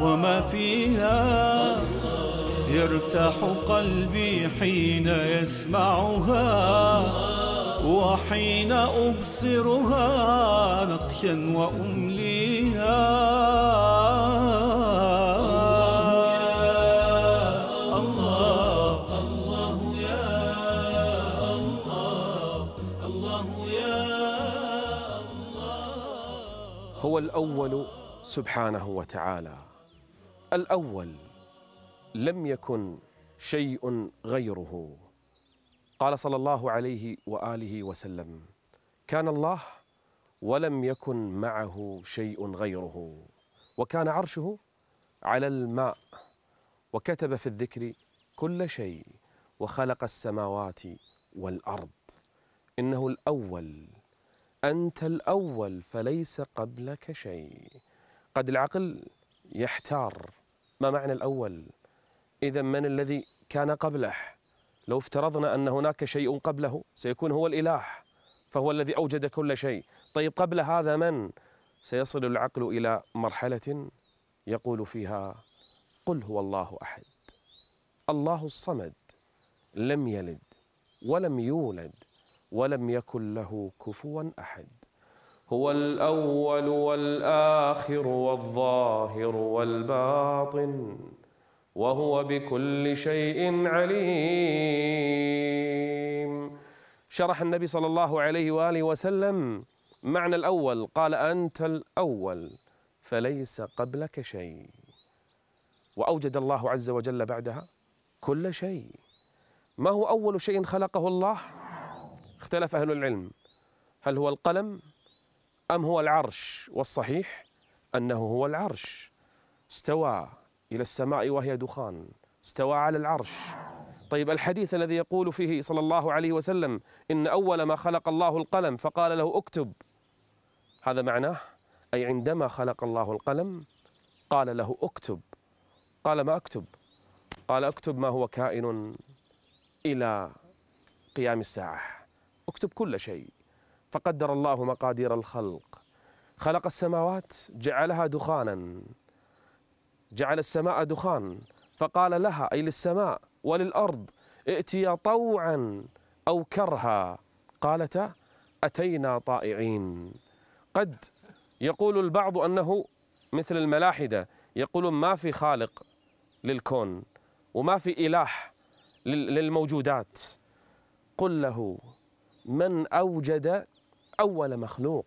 وما فيها. يرتاح قلبي حين يسمعها وحين أبصرها نقشا وأمليها. هو الأول سبحانه وتعالى. الأول لم يكن شيء غيره. قال صلى الله عليه وآله وسلم كان الله ولم يكن معه شيء غيره. وكان عرشه على الماء وكتب في الذكر كل شيء وخلق السماوات والأرض. إنه الأول أنت الأول فليس قبلك شيء. قد العقل يحتار ما معنى الأول؟ إذا من الذي كان قبله؟ لو افترضنا أن هناك شيء قبله سيكون هو الإله فهو الذي أوجد كل شيء. طيب قبل هذا من؟ سيصل العقل إلى مرحلة يقول فيها قل هو الله أحد. الله الصمد لم يلد ولم يولد ولم يكن له كفوا أحد. هو الأول والآخر والظاهر والباطن وهو بكل شيء عليم. شرح النبي صلى الله عليه وآله وسلم معنى الأول قال أنت الأول فليس قبلك شيء. وأوجد الله عز وجل بعدها كل شيء. ما هو أول شيء خلقه الله؟ اختلف أهل العلم. هل هو القلم؟ أم هو العرش؟ والصحيح أنه هو العرش. استوى إلى السماء وهي دخان. استوى على العرش. طيب الحديث الذي يقول فيه صلى الله عليه وسلم إن أول ما خلق الله القلم فقال له اكتب. هذا معناه أي عندما خلق الله القلم قال له اكتب. قال ما اكتب؟ قال اكتب ما هو كائن إلى قيام الساعة. اكتب كل شيء. فقدر الله مقادير الخلق. خلق السماوات جعلها دخانا. جعل السماء دخان. فقال لها أي للسماء وللأرض ائتيا طوعا أو كرها. قالتا أتينا طائعين. قد يقول البعض أنه مثل الملاحدة يقولون ما في خالق للكون وما في إله للموجودات. قل له من أوجد أول مخلوق.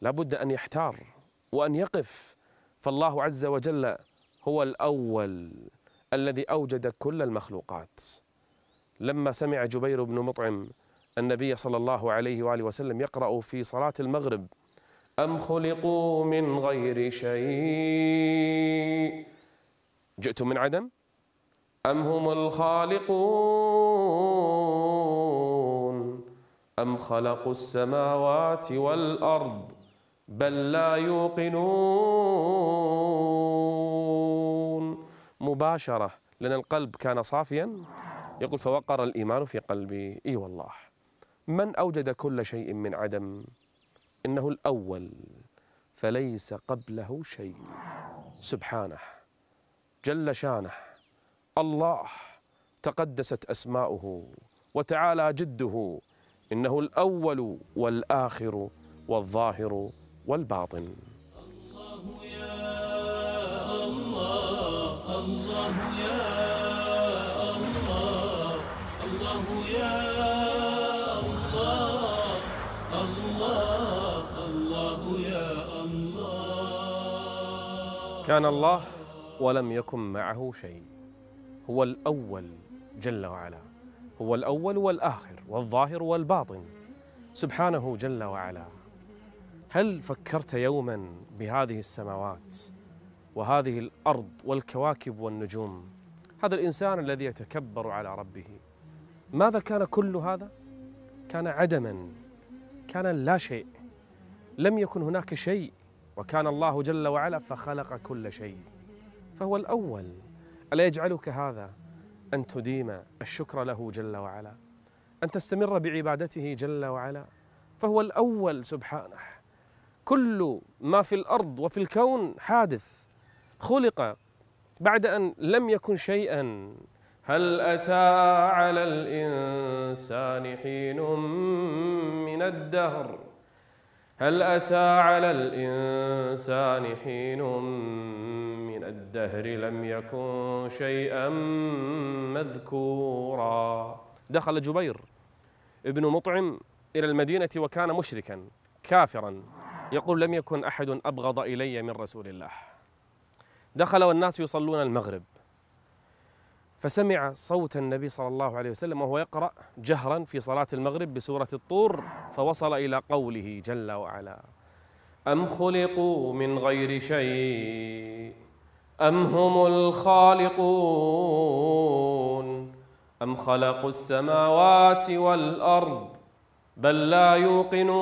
لابد أن يحتار وأن يقف. فالله عز وجل هو الأول الذي أوجد كل المخلوقات. لما سمع جبير بن مطعم النبي صلى الله عليه وآله وسلم يقرأ في صلاة المغرب أم خلقوا من غير شيء؟ جئتم من عدم أم هم الخالقون؟ أم خلقوا السماوات والأرض بل لا يوقنون؟ مباشرة لأن القلب كان صافيا؟ يقول فوقر الإيمان في قلبي. إي والله. من أوجد كل شيء من عدم؟ إنه الأول فليس قبله شيء. سبحانه. جل شانه. الله تقدست أسماؤه وتعالى جده. إنه الأول والآخر والظاهر والباطن. الله يا الله الله يا الله الله يا الله الله يا الله كان الله ولم يكن معه شيء. هو الأول جل وعلا. هو الأول والآخر والظاهر والباطن. سبحانه جل وعلا. هل فكرت يوما بهذه السماوات وهذه الأرض والكواكب والنجوم؟ هذا الإنسان الذي يتكبر على ربه. ماذا كان كل هذا؟ كان عدما. كان لا شيء. لم يكن هناك شيء. وكان الله جل وعلا فخلق كل شيء. فهو الأول. ألا يجعلك هذا أن تديم الشكر له جل وعلا أن تستمر بعبادته جل وعلا. فهو الأول سبحانه. كل ما في الأرض وفي الكون حادث خلق بعد أن لم يكن شيئا. هل أتى على الإنسان حين من الدهر؟ هل أتى على الإنسان حين الدهر لم يكن شيئا مذكورا. دخل جبير ابن مطعم إلى المدينة وكان مشركا كافرا. يقول لم يكن أحد أبغض إلي من رسول الله. دخل والناس يصلون المغرب. فسمع صوت النبي صلى الله عليه وسلم وهو يقرأ جهرا في صلاة المغرب بسورة الطور فوصل إلى قوله جل وعلا أم خلقوا من غير شيء؟ أم هم الخالقون؟ أم خلقوا السماوات والأرض بل لا يوقنون؟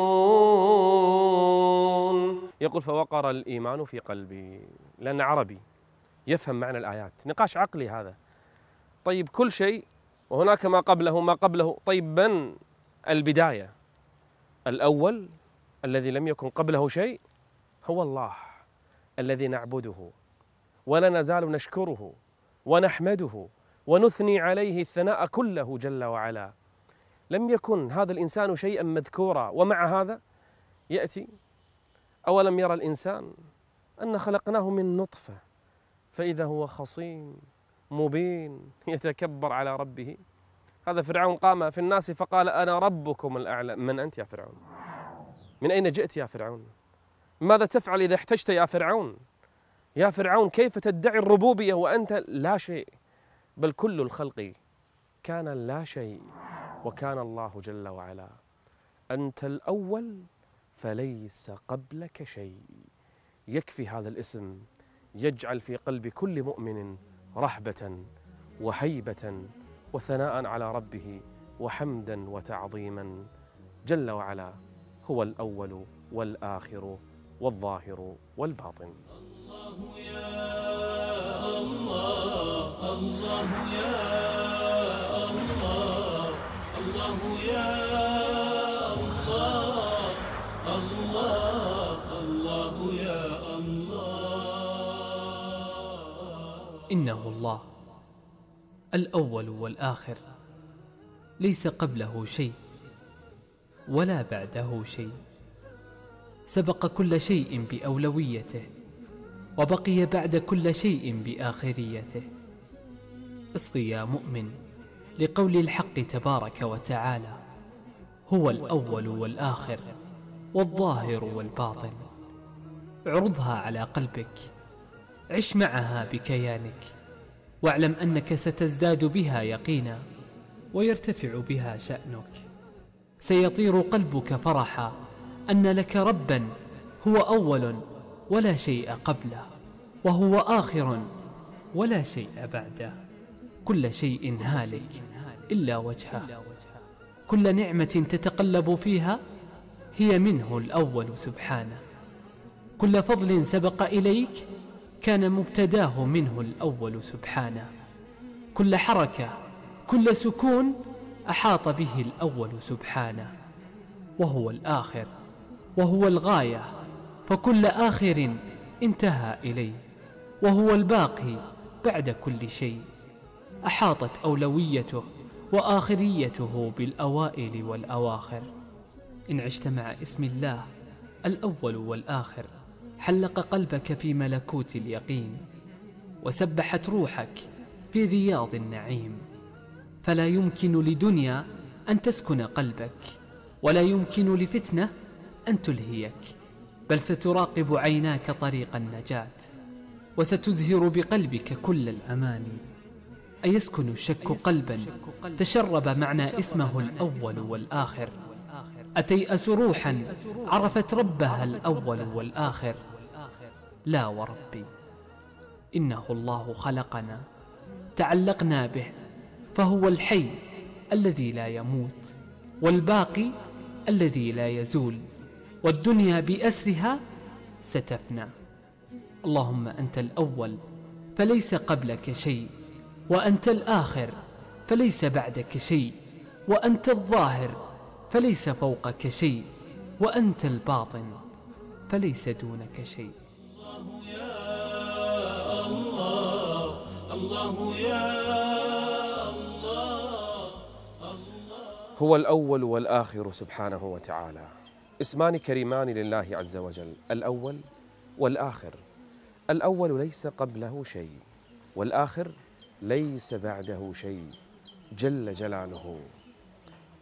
يقول فوقر الإيمان في قلبي لأن عربي يفهم معنى الآيات. نقاش عقلي هذا. طيب كل شيء وهناك ما قبله ما قبله. طيب من البداية. الأول الذي لم يكن قبله شيء هو الله الذي نعبده. ولا نزال نشكره ونحمده ونثني عليه الثناء كله جل وعلا. لم يكن هذا الإنسان شيئا مذكورا ومع هذا يأتي أولم يرى الإنسان أن خلقناه من نطفة فإذا هو خصيم مبين يتكبر على ربه. هذا فرعون قام في الناس فقال أنا ربكم الأعلى. من أنت يا فرعون؟ من أين جئت يا فرعون؟ ماذا تفعل إذا احتجت يا فرعون؟ يا فرعون كيف تدعي الربوبية وأنت؟ لا شيء بل كل الخلق كان لا شيء وكان الله جل وعلا. أنت الأول فليس قبلك شيء. يكفي هذا الاسم يجعل في قلب كل مؤمن رهبة وهيبة وثناء على ربه وحمدا وتعظيما. جل وعلا هو الأول والآخر والظاهر والباطن. الله. الأول والآخر ليس قبله شيء ولا بعده شيء. سبق كل شيء بأولويته وبقي بعد كل شيء بآخريته. اصغي يا مؤمن لقول الحق تبارك وتعالى هو الأول والآخر والظاهر والباطن. عرضها على قلبك عش معها بكيانك. واعلم أنك ستزداد بها يقينا ويرتفع بها شأنك. سيطير قلبك فرحا أن لك ربا هو أول ولا شيء قبله وهو آخر ولا شيء بعده. كل شيء هالك إلا وجهه. كل نعمة تتقلب فيها هي منه الأول سبحانه. كل فضل سبق إليك كان مبتداه منه الأول سبحانه. كل حركة كل سكون أحاط به الأول سبحانه. وهو الآخر وهو الغاية فكل آخر انتهى إليه. وهو الباقي بعد كل شيء. أحاطت أولويته وآخريته بالأوائل والأواخر. إن عشت مع اسم الله الأول والآخر. حلق قلبك في ملكوت اليقين وسبحت روحك في رياض النعيم. فلا يمكن لدنيا أن تسكن قلبك ولا يمكن لفتنة أن تلهيك بل ستراقب عيناك طريق النجاة وستزهر بقلبك كل الاماني أيسكن الشك قلبا تشرب معنى اسمه الأول والآخر؟ أتيأس روحا عرفت ربها الأول والآخر. لا وربي إنه الله خلقنا تعلقنا به فهو الحي الذي لا يموت والباقي الذي لا يزول والدنيا بأسرها ستفنى. اللهم أنت الأول فليس قبلك شيء وأنت الآخر فليس بعدك شيء وأنت الظاهر فليس فوقك شيء وأنت الباطن فليس دونك شيء. الله يا هو الأول والآخر سبحانه وتعالى. اسمان كريمان لله عز وجل. الأول والآخر. الأول ليس قبله شيء والآخر ليس بعده شيء. جل جلاله.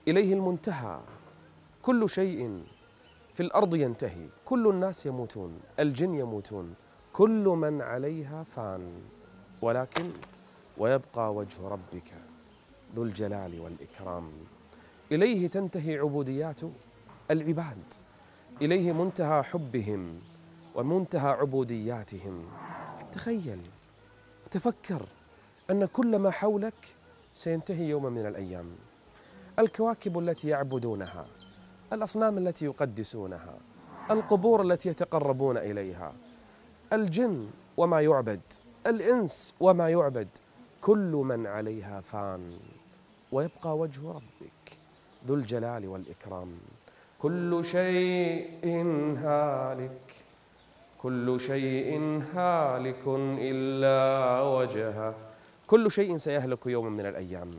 إليه المنتهى. كل شيء في الأرض ينتهي. كل الناس يموتون. الجن يموتون. كل من عليها فان. ولكن ويبقى وجه ربك ذو الجلال والإكرام. إليه تنتهي عبوديات العباد. إليه منتهى حبهم ومنتهى عبودياتهم. تخيل. تفكر أن كل ما حولك سينتهي يوما من الأيام. الكواكب التي يعبدونها الأصنام التي يقدسونها القبور التي يتقربون إليها الجن وما يعبد الإنس وما يعبد كل من عليها فان ويبقى وجه ربك ذو الجلال والإكرام. كل شيء هالك كل شيء هالك إلا وجهه. كل شيء سيهلك يوما من الأيام.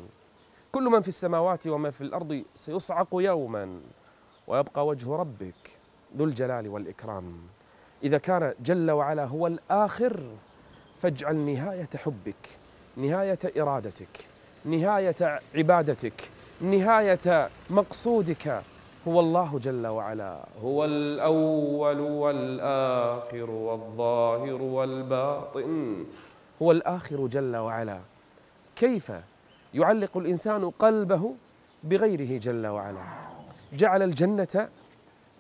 كل من في السماوات وما في الأرض سيصعق يوما ويبقى وجه ربك ذو الجلال والإكرام. إذا كان جل وعلا هو الآخر فاجعل نهاية حبك نهاية إرادتك نهاية عبادتك نهاية مقصودك هو الله جل وعلا. هو الأول والآخر والظاهر والباطن. هو الآخر جل وعلا. كيف يعلق الإنسان قلبه بغيره جل وعلا. جعل الجنة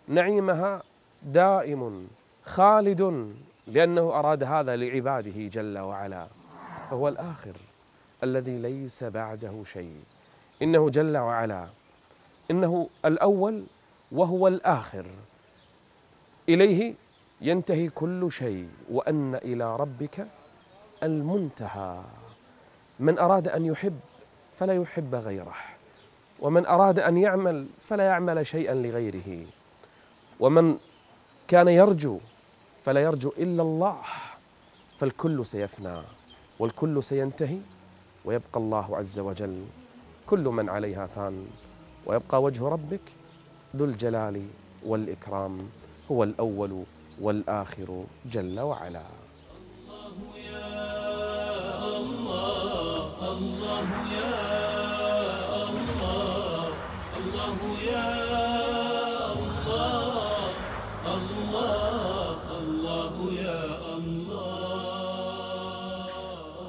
نعيمها دائم خالد لأنه أراد هذا لعباده جل وعلا. فهو الآخر الذي ليس بعده شيء. إنه جل وعلا إنه الأول وهو الآخر. إليه ينتهي كل شيء وأن إلى ربك المنتهى. من أراد أن يحب فلا يحب غيره. ومن أراد أن يعمل فلا يعمل شيئا لغيره. ومن كان يرجو فلا يرجو إلا الله فالكل سيفنى والكل سينتهي ويبقى الله عز وجل كل من عليها فان ويبقى وجه ربك ذو الجلال والإكرام هو الأول والآخر جل وعلا.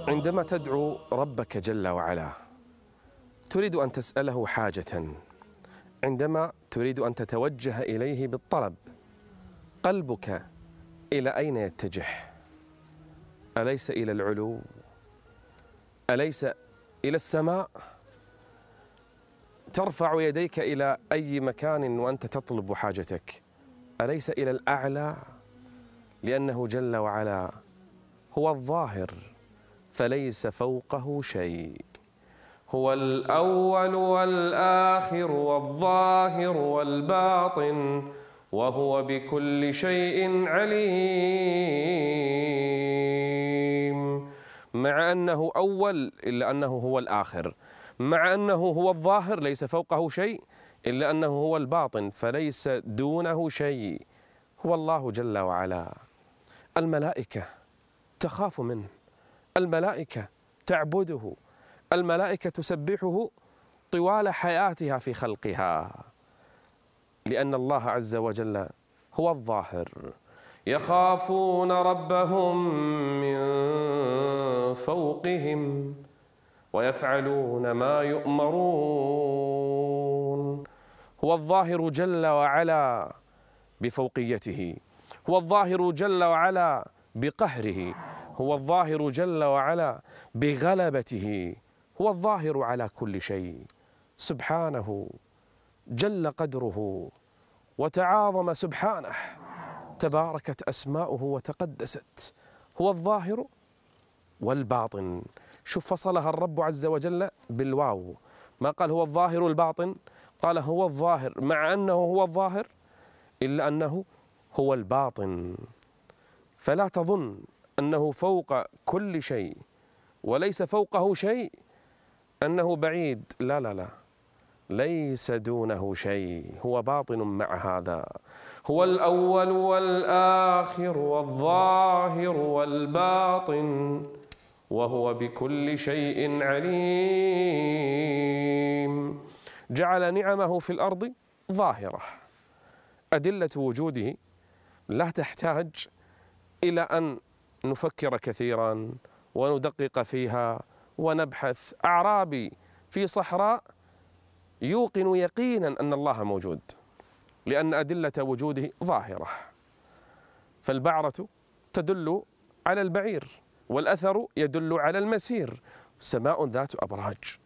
عندما تدعو ربك جل وعلا تريد أن تسأله حاجة. عندما تريد أن تتوجه إليه بالطلب قلبك إلى أين يتجه؟ أليس إلى العلو؟ أليس إلى السماء؟ ترفع يديك إلى أي مكان وأنت تطلب حاجتك. أليس إلى الأعلى؟ لأنه جل وعلا هو الظاهر فليس فوقه شيء. هو الأول والآخر والظاهر والباطن وهو بكل شيء عليم. مع أنه أول إلا أنه هو الآخر. مع أنه هو الظاهر ليس فوقه شيء إلا أنه هو الباطن فليس دونه شيء. هو الله جل وعلا. الملائكة تخاف منه. الملائكة تعبده. الملائكة تسبحه طوال حياتها في خلقها. لأن الله عز وجل هو الظاهر. يخافون ربهم من فوقهم. ويفعلون ما يؤمرون. هو الظاهر جل وعلا بفوقيته. هو الظاهر جل وعلا بقهره. هو الظاهر جل وعلا بغلبته. هو الظاهر على كل شيء. سبحانه جل قدره وتعاظم سبحانه. تباركت أسماؤه وتقدست. هو الظاهر والباطن. شوف فصلها الرب عز وجل بالواو. ما قال هو الظاهر الباطن قال هو الظاهر. مع أنه هو الظاهر إلا أنه هو الباطن. فلا تظن أنه فوق كل شيء وليس فوقه شيء أنه بعيد. لا لا لا. ليس دونه شيء. هو باطن مع هذا. هو الأول والآخر والظاهر والباطن. وهو بكل شيء عليم. جعل نعمه في الأرض ظاهرة. أدلة وجوده لا تحتاج إلى أن نفكر كثيرا وندقق فيها ونبحث. أعرابي في صحراء يوقن يقينا أن الله موجود لأن أدلة وجوده ظاهرة. فالبعرة تدل على البعير. والأثر يدل على المسير. سماء ذات أبراج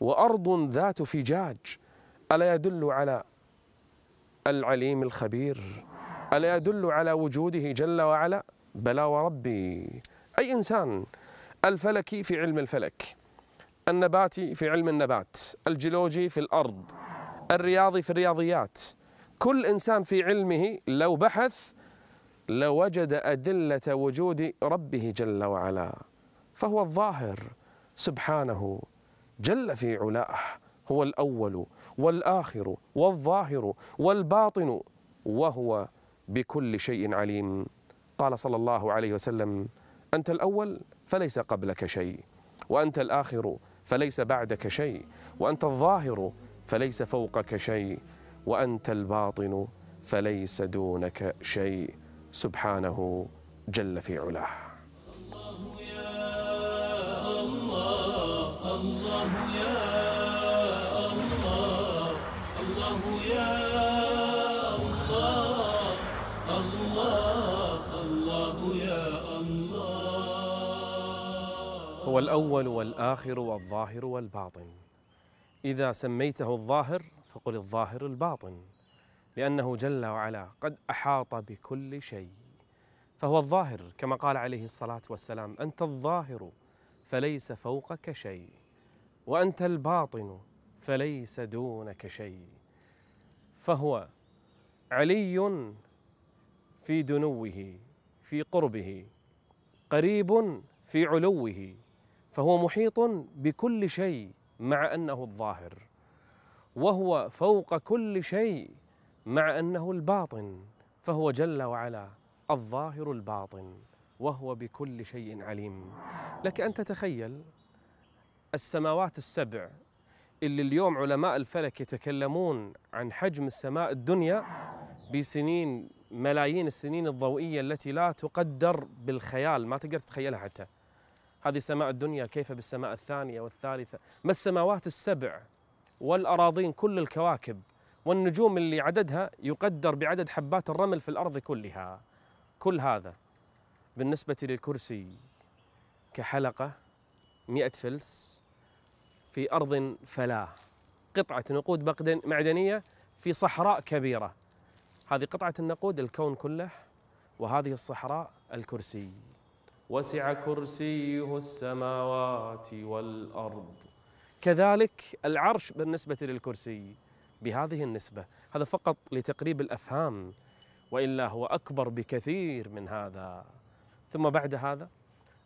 وأرض ذات فجاج. ألا يدل على العليم الخبير؟ ألا يدل على وجوده جل وعلا؟ بلى وربي. أي إنسان الفلكي في علم الفلك النباتي في علم النبات الجيولوجي في الأرض الرياضي في الرياضيات كل إنسان في علمه لو بحث لوجد أدلة وجود ربه جل وعلا فهو الظاهر سبحانه جل في علاه هو الأول والآخر والظاهر والباطن وهو بكل شيء عليم. قال صلى الله عليه وسلم أنت الأول فليس قبلك شيء وأنت الآخر فليس بعدك شيء وأنت الظاهر فليس فوقك شيء وأنت الباطن فليس دونك شيء. سبحانه جل في علاه. الله يا الله الله يا الله الله يا الله هو الأول والآخر والظاهر والباطن. إذا سميته الظاهر فقل الظاهر الباطن. لأنه جل وعلا قد أحاط بكل شيء. فهو الظاهر كما قال عليه الصلاة والسلام أنت الظاهر فليس فوقك شيء وأنت الباطن فليس دونك شيء. فهو علي في دنوه في قربه قريب في علوه فهو محيط بكل شيء مع أنه الظاهر وهو فوق كل شيء مع أنه الباطن فهو جل وعلا الظاهر الباطن وهو بكل شيء عليم. لك أن تتخيل السماوات السبع اللي اليوم علماء الفلك يتكلمون عن حجم السماء الدنيا بسنين ملايين السنين الضوئية التي لا تقدر بالخيال ما تقدر تتخيلها حتى. هذه سماء الدنيا كيف بالسماء الثانية والثالثة؟ ما السماوات السبع والأراضين كل الكواكب والنجوم اللي عددها يقدر بعدد حبات الرمل في الأرض كلها. كل هذا بالنسبة للكرسي كحلقة مئة فلس في أرض فلاة قطعة نقود معدنية في صحراء كبيرة. هذه قطعة النقود الكون كله وهذه الصحراء الكرسي. وسع كرسيه السماوات والأرض. كذلك العرش بالنسبة للكرسي. بهذه النسبة. هذا فقط لتقريب الأفهام وإلا هو أكبر بكثير من هذا. ثم بعد هذا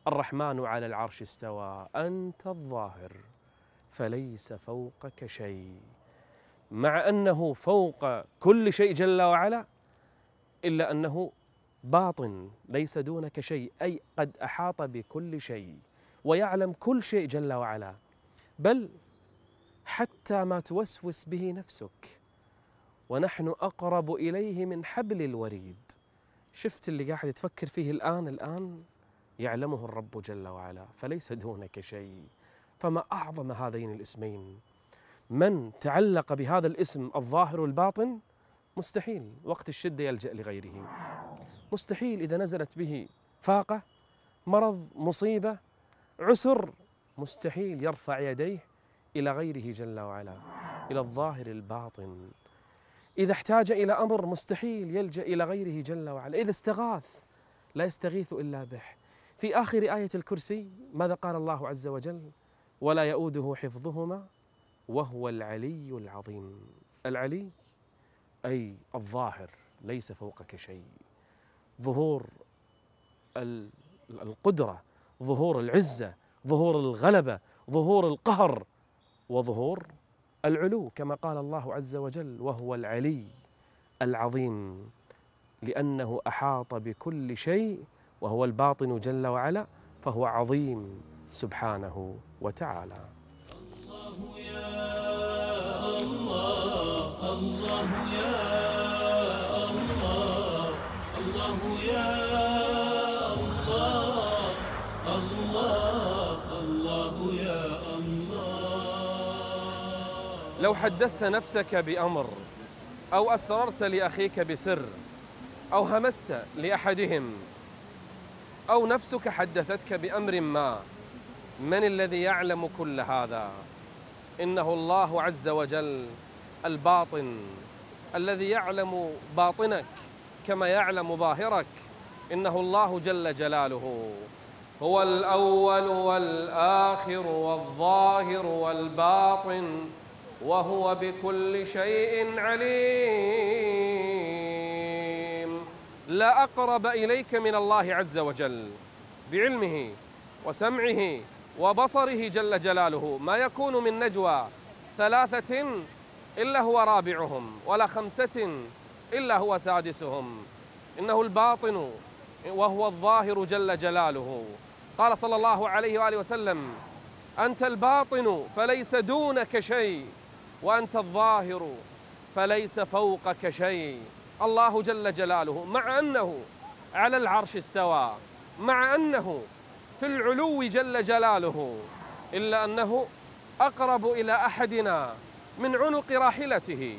الرحمن على العرش استوى. أنت الظاهر فليس فوقك شيء. مع أنه فوق كل شيء جل وعلا إلا أنه باطن ليس دونك شيء أي قد أحاط بكل شيء ويعلم كل شيء جل وعلا. بل حتى ما توسوس به نفسك. ونحن أقرب إليه من حبل الوريد. شفت اللي قاعد تفكر فيه الآن؟ الآن يعلمه الرب جل وعلا فليس دونك شيء. فما أعظم هذين الاسمين؟ من تعلق بهذا الاسم الظاهر الباطن مستحيل. وقت الشدة يلجأ لغيره. مستحيل إذا نزلت به فاقة مرض مصيبة عسر مستحيل يرفع يديه. إلى غيره جل وعلا إلى الظاهر الباطن. إذا احتاج إلى أمر مستحيل يلجأ إلى غيره جل وعلا. إذا استغاث لا يستغيث إلا به. في آخر آية الكرسي ماذا قال الله عز وجل؟ ولا يؤوده حفظهما وهو العلي العظيم. العلي أي الظاهر ليس فوقك شيء. ظهور ال- القدرة ظهور العزة ظهور الغلبة ظهور القهر. وظهور العلو كما قال الله عز وجل وهو العلي العظيم لأنه أحاط بكل شيء وهو الباطن جل وعلا فهو عظيم سبحانه وتعالى الله يا الله لو حدثت نفسك بأمر أو أسررت لأخيك بسر أو همست لأحدهم أو نفسك حدثتك بأمر ما من الذي يعلم كل هذا؟ إنه الله عز وجل الباطن الذي يعلم باطنك كما يعلم ظاهرك. إنه الله جل جلاله هو الأول والآخر والظاهر والباطن. وهو بكل شيء عليم. لا أقرب إليك من الله عز وجل بعلمه وسمعه وبصره جل جلاله. ما يكون من نجوى ثلاثة إلا هو رابعهم ولا خمسة إلا هو سادسهم. إنه الباطن وهو الظاهر جل جلاله. قال صلى الله عليه وآله وسلم أنت الباطن فليس دونك شيء. وأنت الظاهر فليس فوقك شيء. الله جل جلاله مع أنه على العرش استوى مع أنه في العلو جل جلاله إلا أنه أقرب إلى أحدنا من عنق راحلته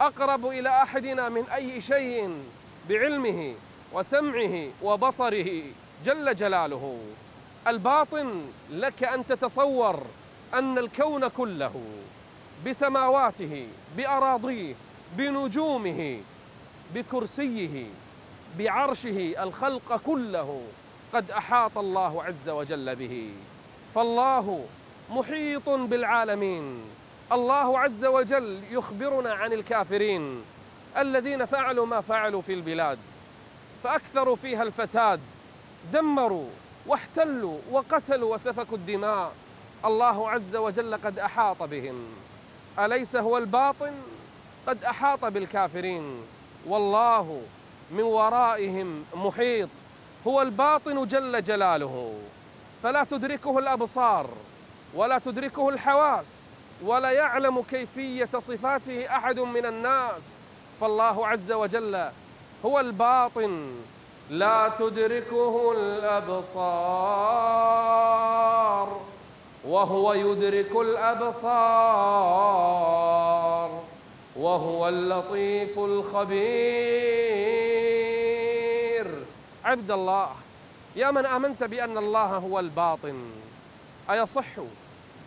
أقرب إلى أحدنا من أي شيء بعلمه وسمعه وبصره جل جلاله. الباطن لك أن تتصور أن الكون كله. بسماواته بأراضيه بنجومه بكرسيه بعرشه الخلق كله قد أحاط الله عز وجل به. فالله محيط بالعالمين. الله عز وجل يخبرنا عن الكافرين الذين فعلوا ما فعلوا في البلاد فأكثروا فيها الفساد دمروا واحتلوا وقتلوا وسفكوا الدماء. الله عز وجل قد أحاط بهم. أليس هو الباطن؟ قد أحاط بالكافرين. والله من ورائهم محيط. هو الباطن جل جلاله. فلا تدركه الأبصار ولا تدركه الحواس ولا يعلم كيفية صفاته أحد من الناس. فالله عز وجل هو الباطن. لا تدركه الأبصار. وهو يدرك الأبصار وهو اللطيف الخبير. عبد الله يا من آمنت بأن الله هو الباطن أيصح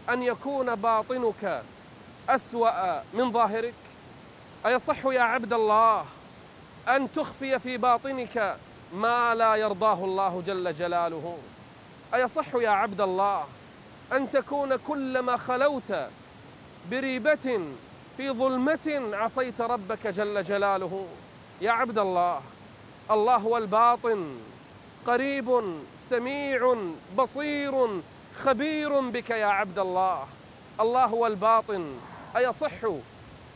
أن يكون باطنك أسوأ من ظاهرك؟ أيصح يا عبد الله أن تخفي في باطنك ما لا يرضاه الله جل جلاله؟ أيصح يا عبد الله أن تكون كلما خلوت بريبة في ظلمة عصيت ربك جل جلاله. يا عبد الله الله هو الباطن قريب سميع بصير خبير بك يا عبد الله. الله هو الباطن. أيصح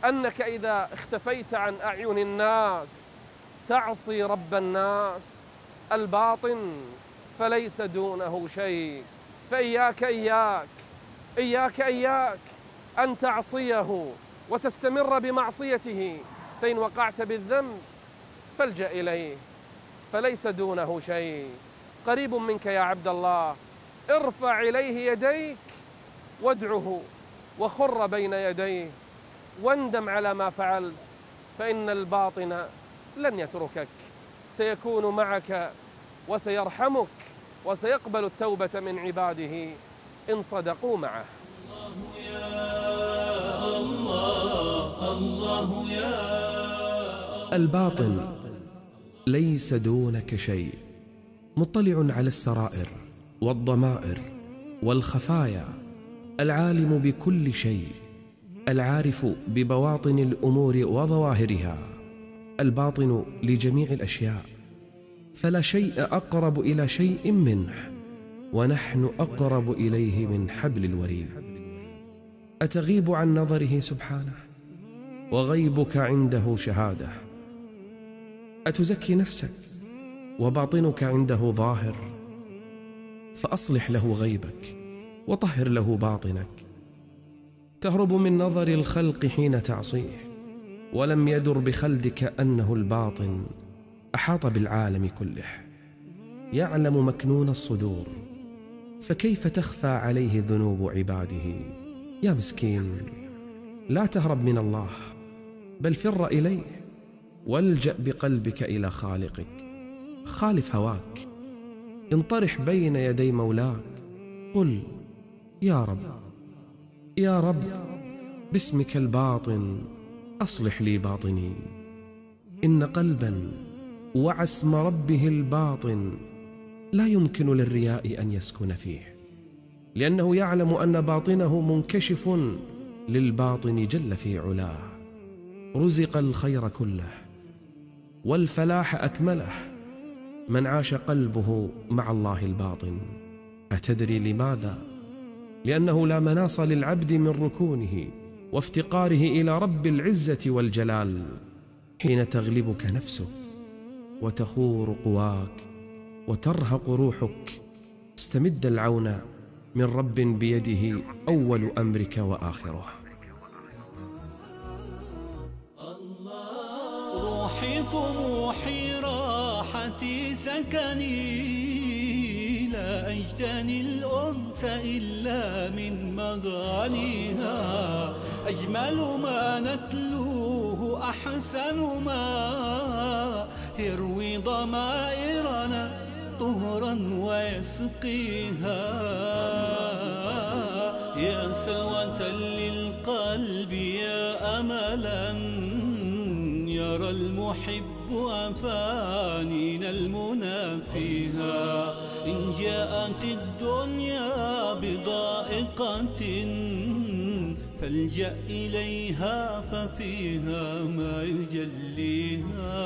أنك إذا اختفيت عن أعين الناس تعصي رب الناس. الباطن فليس دونه شيء. فإياك إياك إياك إياك أن تعصيه وتستمر بمعصيته فإن وقعت بالذنب فالجأ إليه فليس دونه شيء. قريب منك يا عبد الله ارفع إليه يديك وادعه وخر بين يديه. واندم على ما فعلت فإن الباطن لن يتركك. سيكون معك وسيرحمك. وسيقبل التوبة من عباده إن صدقوا معه. الباطن ليس دونك شيء مطلع على السرائر والضمائر والخفايا العالم بكل شيء العارف ببواطن الأمور وظواهرها الباطن لجميع الأشياء. فلا شيء أقرب إلى شيء منه ونحن أقرب إليه من حبل الوريد. أتغيب عن نظره سبحانه؟ وغيبك عنده شهادة. أتزكي نفسك؟ وباطنك عنده ظاهر. فأصلح له غيبك وطهر له باطنك. تهرب من نظر الخلق حين تعصيه ولم يدر بخلدك أنه الباطن. أحاط بالعالم كله يعلم مكنون الصدور فكيف تخفى عليه ذنوب عباده؟ يا مسكين لا تهرب من الله بل فر إليه والجأ بقلبك إلى خالقك خالف هواك انطرح بين يدي مولاك قل يا رب يا رب باسمك الباطن أصلح لي باطني إن قلبا وعى اسم ربه الباطن لا يمكن للرياء أن يسكن فيه لأنه يعلم أن باطنه منكشف للباطن جل في علاه. رزق الخير كله والفلاح أكمله. من عاش قلبه مع الله الباطن. أتدري لماذا؟ لأنه لا مناص للعبد من ركونه وافتقاره إلى رب العزة والجلال حين تغلبك نفسك وتخور قواك وترهق روحك. استمد العون من رب بيده أول أمرك وآخره. روحي طموحي راحتي سكني لا أجتني الأنس إلا من مغانيها. أجمل ما نتلوه أحسن ما يروي ضمائرنا طهرا ويسقيها. يا سلوة للقلب يا أملا يرى المحب أفانينا المنى فيها. إن جاءت الدنيا بضائقة فالجأ إليها ففيها ما يجليها.